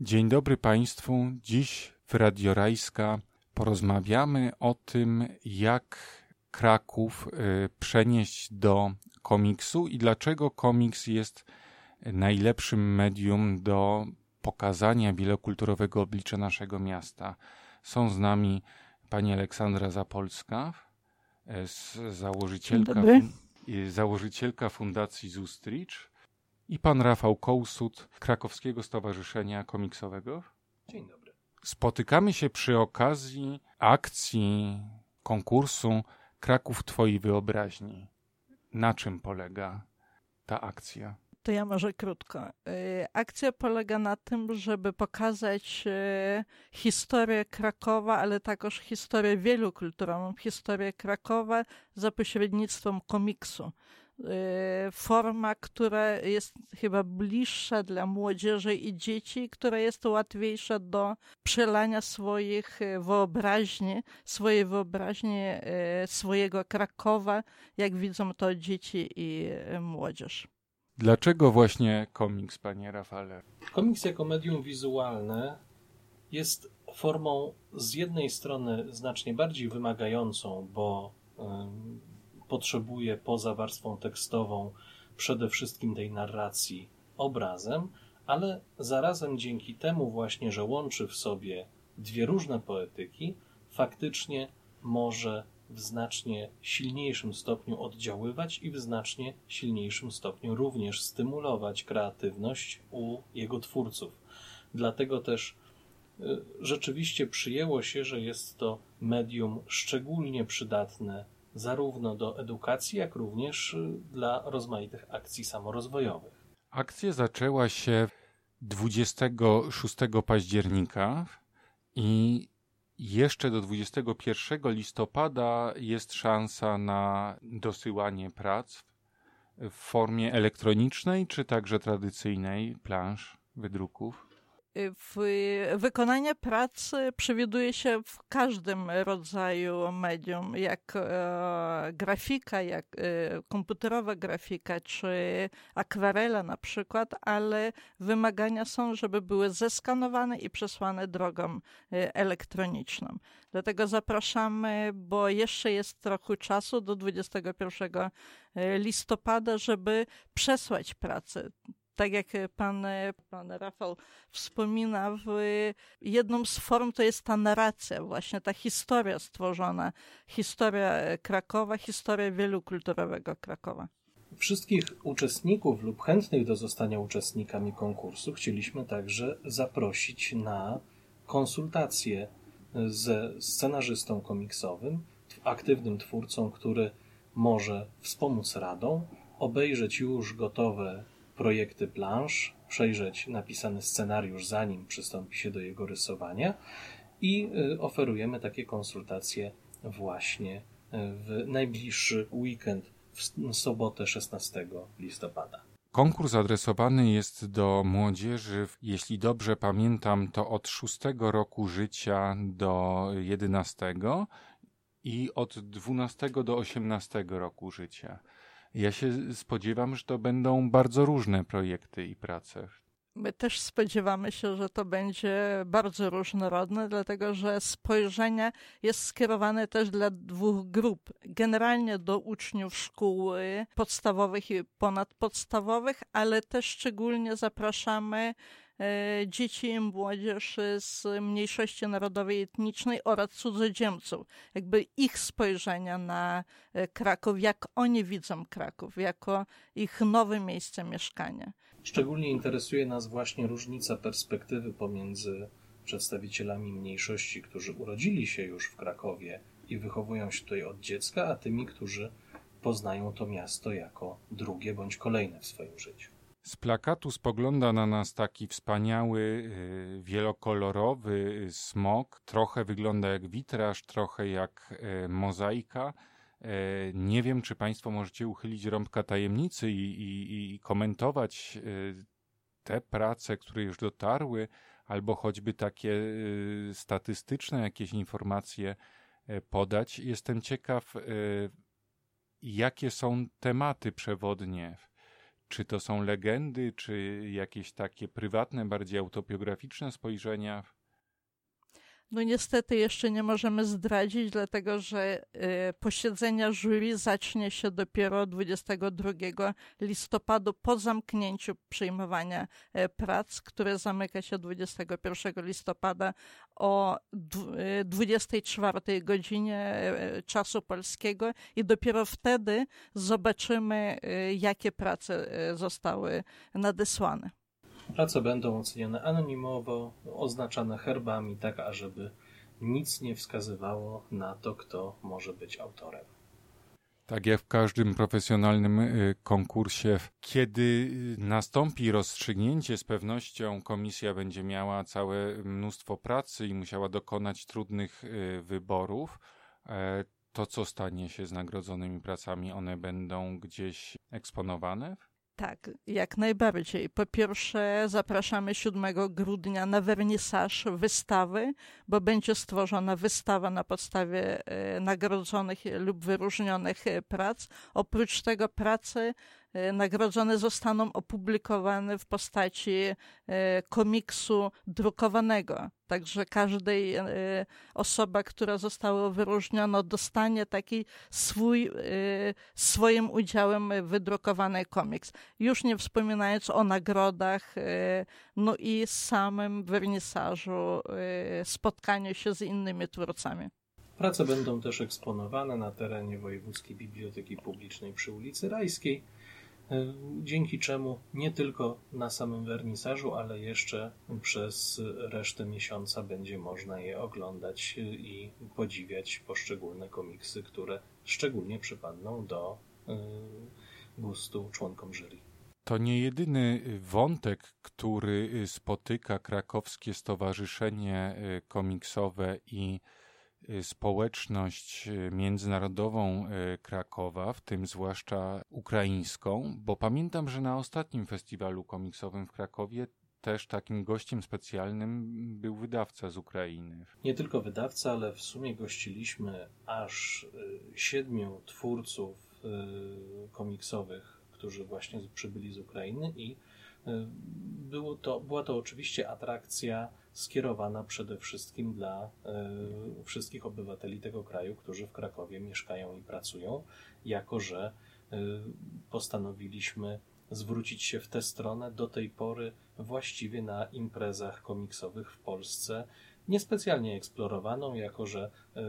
Dzień dobry Państwu. Dziś w Radio Rajska porozmawiamy o tym, jak Kraków y, przenieść do komiksu i dlaczego komiks jest najlepszym medium do pokazania wielokulturowego oblicza naszego miasta. Są z nami pani Aleksandra Zapolska, y, założycielka, y, założycielka Fundacji Zustricz i pan Rafał Kołsut, Krakowskiego Stowarzyszenia Komiksowego. Dzień dobry. Spotykamy się przy okazji akcji konkursu Kraków Twojej Wyobraźni. Na czym polega ta akcja? To ja może krótko. Y, akcja polega na tym, żeby pokazać y, historię Krakowa, ale także historię wielokulturową, historię Krakowa za pośrednictwem komiksu. Y, forma, która jest chyba bliższa dla młodzieży i dzieci, która jest łatwiejsza do przelania swoich y, wyobraźni, swojej wyobraźni, y, swojego Krakowa, jak widzą to dzieci i młodzież. Dlaczego właśnie komiks, panie Rafale? Komiks jako medium wizualne jest formą z jednej strony znacznie bardziej wymagającą, bo potrzebuje poza warstwą tekstową przede wszystkim tej narracji obrazem, ale zarazem dzięki temu właśnie, że łączy w sobie dwie różne poetyki, faktycznie może w znacznie silniejszym stopniu oddziaływać i w znacznie silniejszym stopniu również stymulować kreatywność u jego twórców. Dlatego też y, rzeczywiście przyjęło się, że jest to medium szczególnie przydatne zarówno do edukacji, jak również y, dla rozmaitych akcji samorozwojowych. Akcja zaczęła się 26 października i jeszcze do 21 listopada jest szansa na dosyłanie prac w formie elektronicznej czy także tradycyjnej plansz, wydruków. W wykonanie pracy przewiduje się w każdym rodzaju medium, jak e, grafika, jak e, komputerowa grafika, czy akwarela na przykład, ale wymagania są, żeby były zeskanowane i przesłane drogą e, elektroniczną. Dlatego zapraszamy, bo jeszcze jest trochę czasu do 21 listopada, żeby przesłać pracę tak jak pan, pan Rafał wspomina, w jedną z form to jest ta narracja, właśnie ta historia stworzona, historia Krakowa, historia wielokulturowego Krakowa. Wszystkich uczestników lub chętnych do zostania uczestnikami konkursu chcieliśmy także zaprosić na konsultacje ze scenarzystą komiksowym, aktywnym twórcą, który może wspomóc radą, obejrzeć już gotowe projekty plansz, przejrzeć napisany scenariusz, zanim przystąpi się do jego rysowania i y, oferujemy takie konsultacje właśnie y, w najbliższy weekend, w sobotę 16 listopada. Konkurs adresowany jest do młodzieży, jeśli dobrze pamiętam, to od 6 roku życia do 11 i od 12 do 18 roku życia. Ja się spodziewam, że to będą bardzo różne projekty i prace. My też spodziewamy się, że to będzie bardzo różnorodne, dlatego że spojrzenie jest skierowane też dla dwóch grup. Generalnie do uczniów szkół podstawowych i ponadpodstawowych, ale też szczególnie zapraszamy dzieci i młodzież z mniejszości narodowej i etnicznej oraz cudzoziemców. Jakby ich spojrzenia na e, Kraków, jak oni widzą Kraków, jako ich nowe miejsce mieszkania. Szczególnie interesuje nas właśnie różnica perspektywy pomiędzy przedstawicielami mniejszości, którzy urodzili się już w Krakowie i wychowują się tutaj od dziecka, a tymi, którzy poznają to miasto jako drugie bądź kolejne w swoim życiu. Z plakatu spogląda na nas taki wspaniały, y, wielokolorowy smok. Trochę wygląda jak witraż, trochę jak y, mozaika. Y, nie wiem, czy Państwo możecie uchylić rąbka tajemnicy i, i, i komentować te prace, które już dotarły, albo choćby takie statystyczne jakieś informacje podać. Jestem ciekaw, jakie są tematy przewodnie Czy to są legendy, czy jakieś takie prywatne, bardziej autobiograficzne spojrzenia? No niestety jeszcze nie możemy zdradzić, dlatego że y, posiedzenia jury zacznie się dopiero 22 listopada po zamknięciu przyjmowania y, prac, które zamyka się 21 listopada o 24 y, godzinie czasu polskiego i dopiero wtedy zobaczymy, jakie prace zostały nadesłane. Prace będą oceniane anonimowo, oznaczane herbami, tak ażeby nic nie wskazywało na to, kto może być autorem. Tak jak w każdym profesjonalnym y, konkursie, kiedy nastąpi rozstrzygnięcie, z pewnością komisja będzie miała całe mnóstwo pracy i musiała dokonać trudnych y, wyborów. E, to, co stanie się z nagrodzonymi pracami, one będą gdzieś eksponowane tak, jak najbardziej. Po pierwsze, zapraszamy 7 grudnia na wernisaż wystawy, bo będzie stworzona wystawa na podstawie e, nagrodzonych lub wyróżnionych e, prac. Oprócz tego prace nagrodzone zostaną opublikowane w postaci e, komiksu drukowanego. Także każdej e, osoba, która została wyróżniona, dostanie taki swój, swoim udziałem wydrukowany komiks. Już nie wspominając o nagrodach, no i samym wernisażu, spotkaniu się z innymi twórcami. Prace będą też eksponowane na terenie Wojewódzkiej Biblioteki Publicznej przy ulicy Rajskiej E, dzięki czemu nie tylko na samym wernisażu, ale jeszcze przez resztę miesiąca będzie można je oglądać i podziwiać poszczególne komiksy, które szczególnie przypadną do e, gustu członkom jury. To nie jedyny wątek, który spotyka krakowskie Stowarzyszenie e, Komiksowe i społeczność y, międzynarodową y, Krakowa, w tym zwłaszcza ukraińską, bo pamiętam, że na ostatnim festiwalu komiksowym w Krakowie też takim gościem specjalnym był wydawca z Ukrainy. Nie tylko wydawca, ale w sumie gościliśmy aż siedmiu twórców komiksowych, którzy właśnie przybyli z Ukrainy i było to, była to oczywiście atrakcja skierowana przede wszystkim dla y, wszystkich obywateli tego kraju, którzy w Krakowie mieszkają i pracują, jako że y, postanowiliśmy zwrócić się w tę stronę do tej pory właściwie na imprezach komiksowych w Polsce niespecjalnie eksplorowaną, jako że y,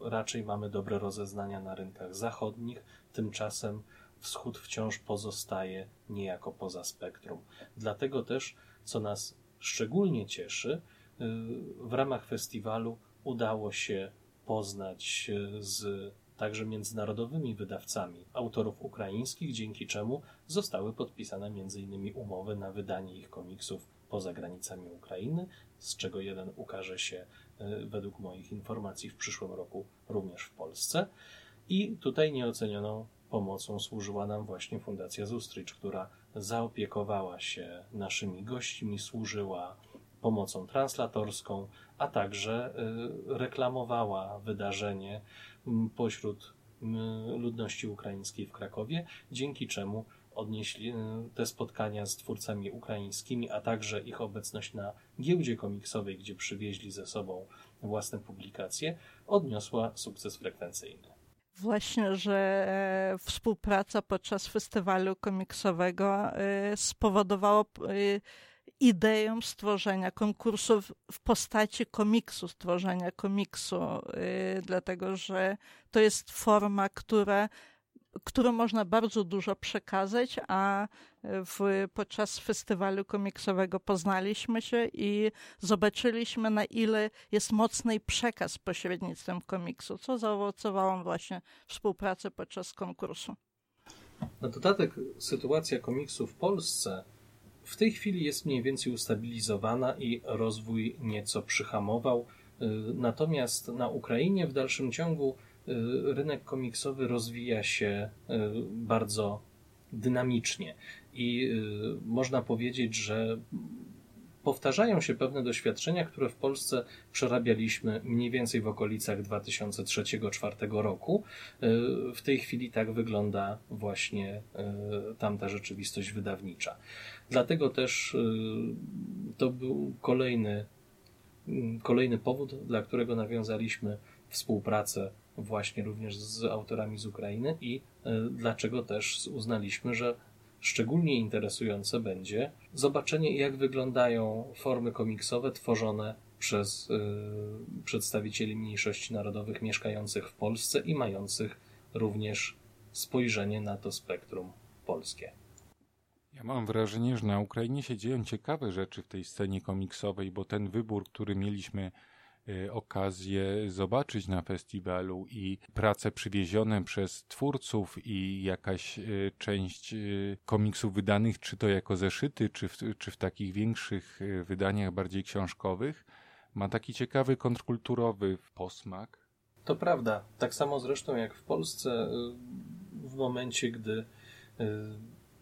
raczej mamy dobre rozeznania na rynkach zachodnich, tymczasem wschód wciąż pozostaje niejako poza spektrum. Dlatego też, co nas szczególnie cieszy, y, w ramach festiwalu udało się poznać y, z także międzynarodowymi wydawcami autorów ukraińskich, dzięki czemu zostały podpisane m.in. umowy na wydanie ich komiksów poza granicami Ukrainy, z czego jeden ukaże się y, według moich informacji w przyszłym roku również w Polsce. I tutaj nieocenioną pomocą służyła nam właśnie Fundacja Zustrycz, która zaopiekowała się naszymi gośćmi, służyła pomocą translatorską, a także y, reklamowała wydarzenie pośród ludności ukraińskiej w Krakowie, dzięki czemu odnieśli y, te spotkania z twórcami ukraińskimi, a także ich obecność na giełdzie komiksowej, gdzie przywieźli ze sobą własne publikacje, odniosła sukces frekwencyjny. Właśnie, że e, współpraca podczas festiwalu komiksowego e, spowodowała e, ideę stworzenia konkursu w postaci komiksu, stworzenia komiksu, dlatego że to jest forma, która którą można bardzo dużo przekazać, a w, podczas festiwalu komiksowego poznaliśmy się i zobaczyliśmy, na ile jest mocny przekaz pośrednictwem komiksu, co zaowocowało właśnie współpracę podczas konkursu. Na dodatek sytuacja komiksu w Polsce w tej chwili jest mniej więcej ustabilizowana i rozwój nieco przyhamował. Natomiast na Ukrainie w dalszym ciągu rynek komiksowy rozwija się y, bardzo dynamicznie i y, można powiedzieć, że powtarzają się pewne doświadczenia, które w Polsce przerabialiśmy mniej więcej w okolicach 2003-2004 roku. W tej chwili tak wygląda właśnie tamta rzeczywistość wydawnicza. Dlatego też to był kolejny, kolejny powód, dla którego nawiązaliśmy współpracę właśnie również z autorami z Ukrainy i dlaczego też uznaliśmy, że Szczególnie interesujące będzie zobaczenie, jak wyglądają formy komiksowe tworzone przez y, przedstawicieli mniejszości narodowych mieszkających w Polsce i mających również spojrzenie na to spektrum polskie. Ja mam wrażenie, że na Ukrainie się dzieją ciekawe rzeczy w tej scenie komiksowej, bo ten wybór, który mieliśmy okazję zobaczyć na festiwalu i prace przywiezione przez twórców i jakaś y, część y, komiksów wydanych, czy to jako zeszyty, czy w, czy w takich większych wydaniach bardziej książkowych, ma taki ciekawy kontrkulturowy posmak. To prawda. Tak samo zresztą jak w Polsce w momencie, gdy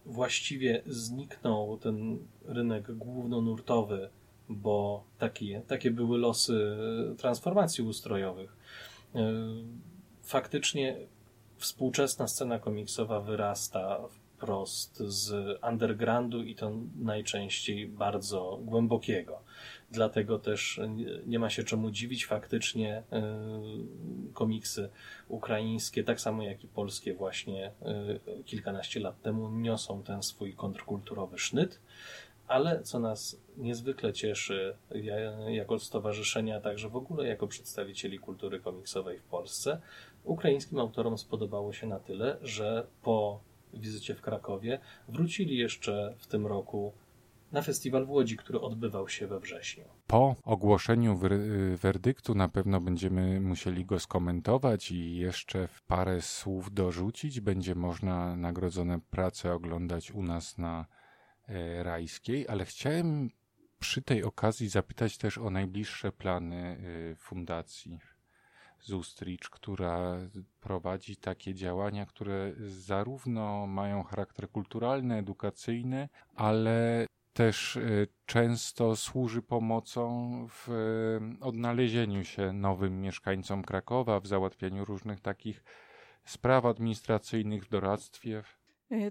właściwie zniknął ten rynek głównonurtowy bo takie, takie były losy transformacji ustrojowych. E, faktycznie współczesna scena komiksowa wyrasta wprost z undergroundu i to najczęściej bardzo głębokiego. Dlatego też nie ma się czemu dziwić. Faktycznie e, komiksy ukraińskie, tak samo jak i polskie, właśnie e, kilkanaście lat temu niosą ten swój kontrkulturowy sznyt ale co nas niezwykle cieszy jako stowarzyszenia, a także w ogóle jako przedstawicieli kultury komiksowej w Polsce, ukraińskim autorom spodobało się na tyle, że po wizycie w Krakowie wrócili jeszcze w tym roku na festiwal w Łodzi, który odbywał się we wrześniu. Po ogłoszeniu werdyktu na pewno będziemy musieli go skomentować i jeszcze w parę słów dorzucić. Będzie można nagrodzone prace oglądać u nas na rajskiej, ale chciałem przy tej okazji zapytać też o najbliższe plany e, fundacji Zustricz, która prowadzi takie działania, które zarówno mają charakter kulturalny, edukacyjny, ale też e, często służy pomocą w odnalezieniu się nowym mieszkańcom Krakowa, w załatwianiu różnych takich spraw administracyjnych w doradztwie, E,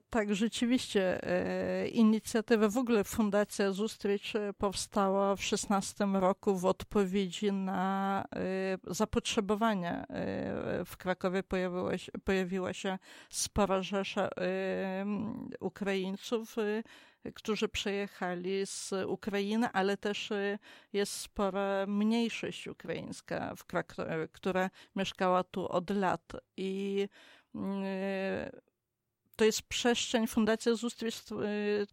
tak, rzeczywiście e, inicjatywa, w ogóle Fundacja Zustrycz e, powstała w 16 roku w odpowiedzi na zapotrzebowania. W Krakowie pojawiła się, pojawiła się spora rzesza Ukraińców, którzy przyjechali z Ukrainy, ale też jest spora mniejszość ukraińska w Krakowie, która mieszkała tu od lat i to jest przestrzeń, Fundacja Zustryc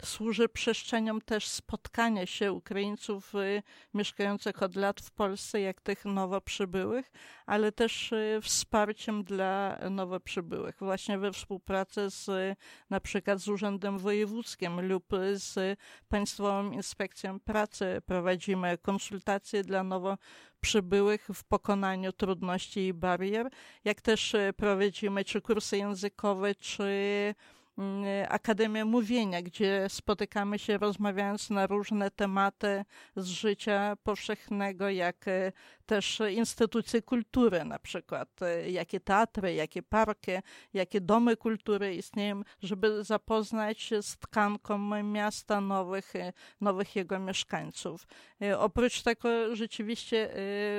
służy przestrzenią też spotkania się Ukraińców y, mieszkających od lat w Polsce, jak tych nowo przybyłych, ale też y, wsparciem dla nowo przybyłych, właśnie we współpracy z na przykład z Urzędem Wojewódzkim lub z Państwową Inspekcją Pracy prowadzimy konsultacje dla nowo przybyłych w pokonaniu trudności i barier, jak też e, prowadzimy czy kursy językowe, czy Akademię Mówienia, gdzie spotykamy się rozmawiając na różne tematy z życia powszechnego, jak e, też instytucje kultury, na przykład e, jakie teatry, jakie parki, jakie domy kultury istnieją, żeby zapoznać się z tkanką miasta, nowych, nowych jego mieszkańców. Oprócz tego rzeczywiście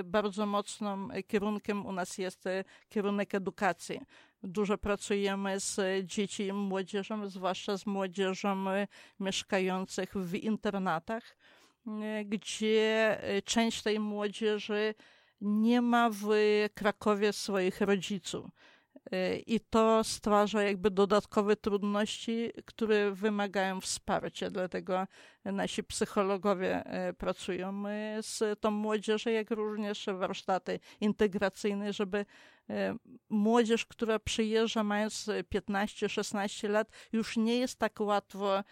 bardzo mocnym kierunkiem u nas jest kierunek edukacji. Dużo pracujemy z dzieci i młodzieżą, zwłaszcza z młodzieżą mieszkających w internatach gdzie y, część tej młodzieży nie ma w Krakowie swoich rodziców. Y, I to stwarza jakby dodatkowe trudności, które wymagają wsparcia. Dlatego nasi psychologowie y, pracują z tą młodzieżą, jak również warsztaty integracyjne, żeby młodzież, która przyjeżdża mając 15-16 lat, już nie jest tak łatwo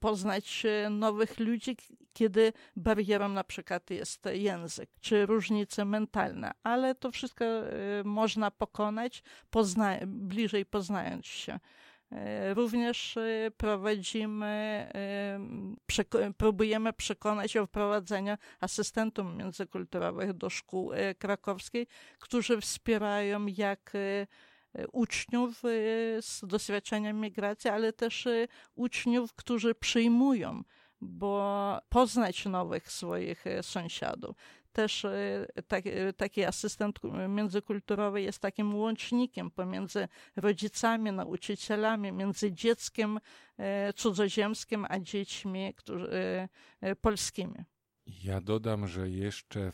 poznać nowych ludzi, kiedy barierą na przykład jest język, czy różnice mentalne, ale to wszystko y, można pokonać pozna bliżej poznając się. Również prowadzimy, próbujemy przekonać o wprowadzeniu asystentów międzykulturowych do szkół krakowskiej, którzy wspierają jak uczniów z doświadczeniem migracji, ale też uczniów, którzy przyjmują bo poznać nowych swoich e, sąsiadów. Też e, tak, e, taki asystent międzykulturowy jest takim łącznikiem pomiędzy rodzicami, nauczycielami, między dzieckiem cudzoziemskim a dziećmi którzy, polskimi. Ja dodam, że jeszcze,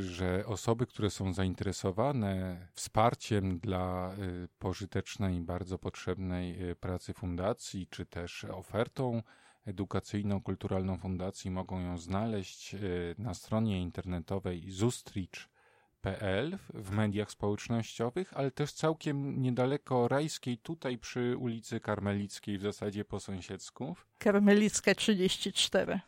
że osoby, które są zainteresowane wsparciem dla pożytecznej, bardzo potrzebnej pracy fundacji, czy też ofertą edukacyjno-kulturalną fundacji mogą ją znaleźć e, na stronie internetowej zustricz.pl w mediach społecznościowych, ale też całkiem niedaleko Rajskiej, tutaj przy ulicy Karmelickiej, w zasadzie po sąsiedzku. Karmelicka 34.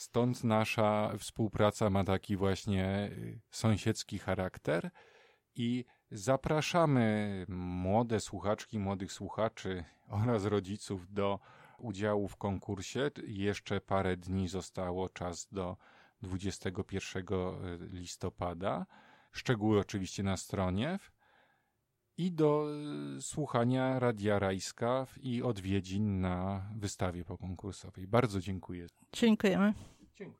Stąd nasza współpraca ma taki właśnie e, sąsiedzki charakter i zapraszamy młode słuchaczki, młodych słuchaczy oraz rodziców do udziału w konkursie. Jeszcze parę dni zostało czas do 21 listopada. Szczegóły oczywiście na stronie. I do e, słuchania Radia Rajska i odwiedzin na wystawie pokonkursowej. Bardzo dziękuję. Dziękujemy. Dziękuję.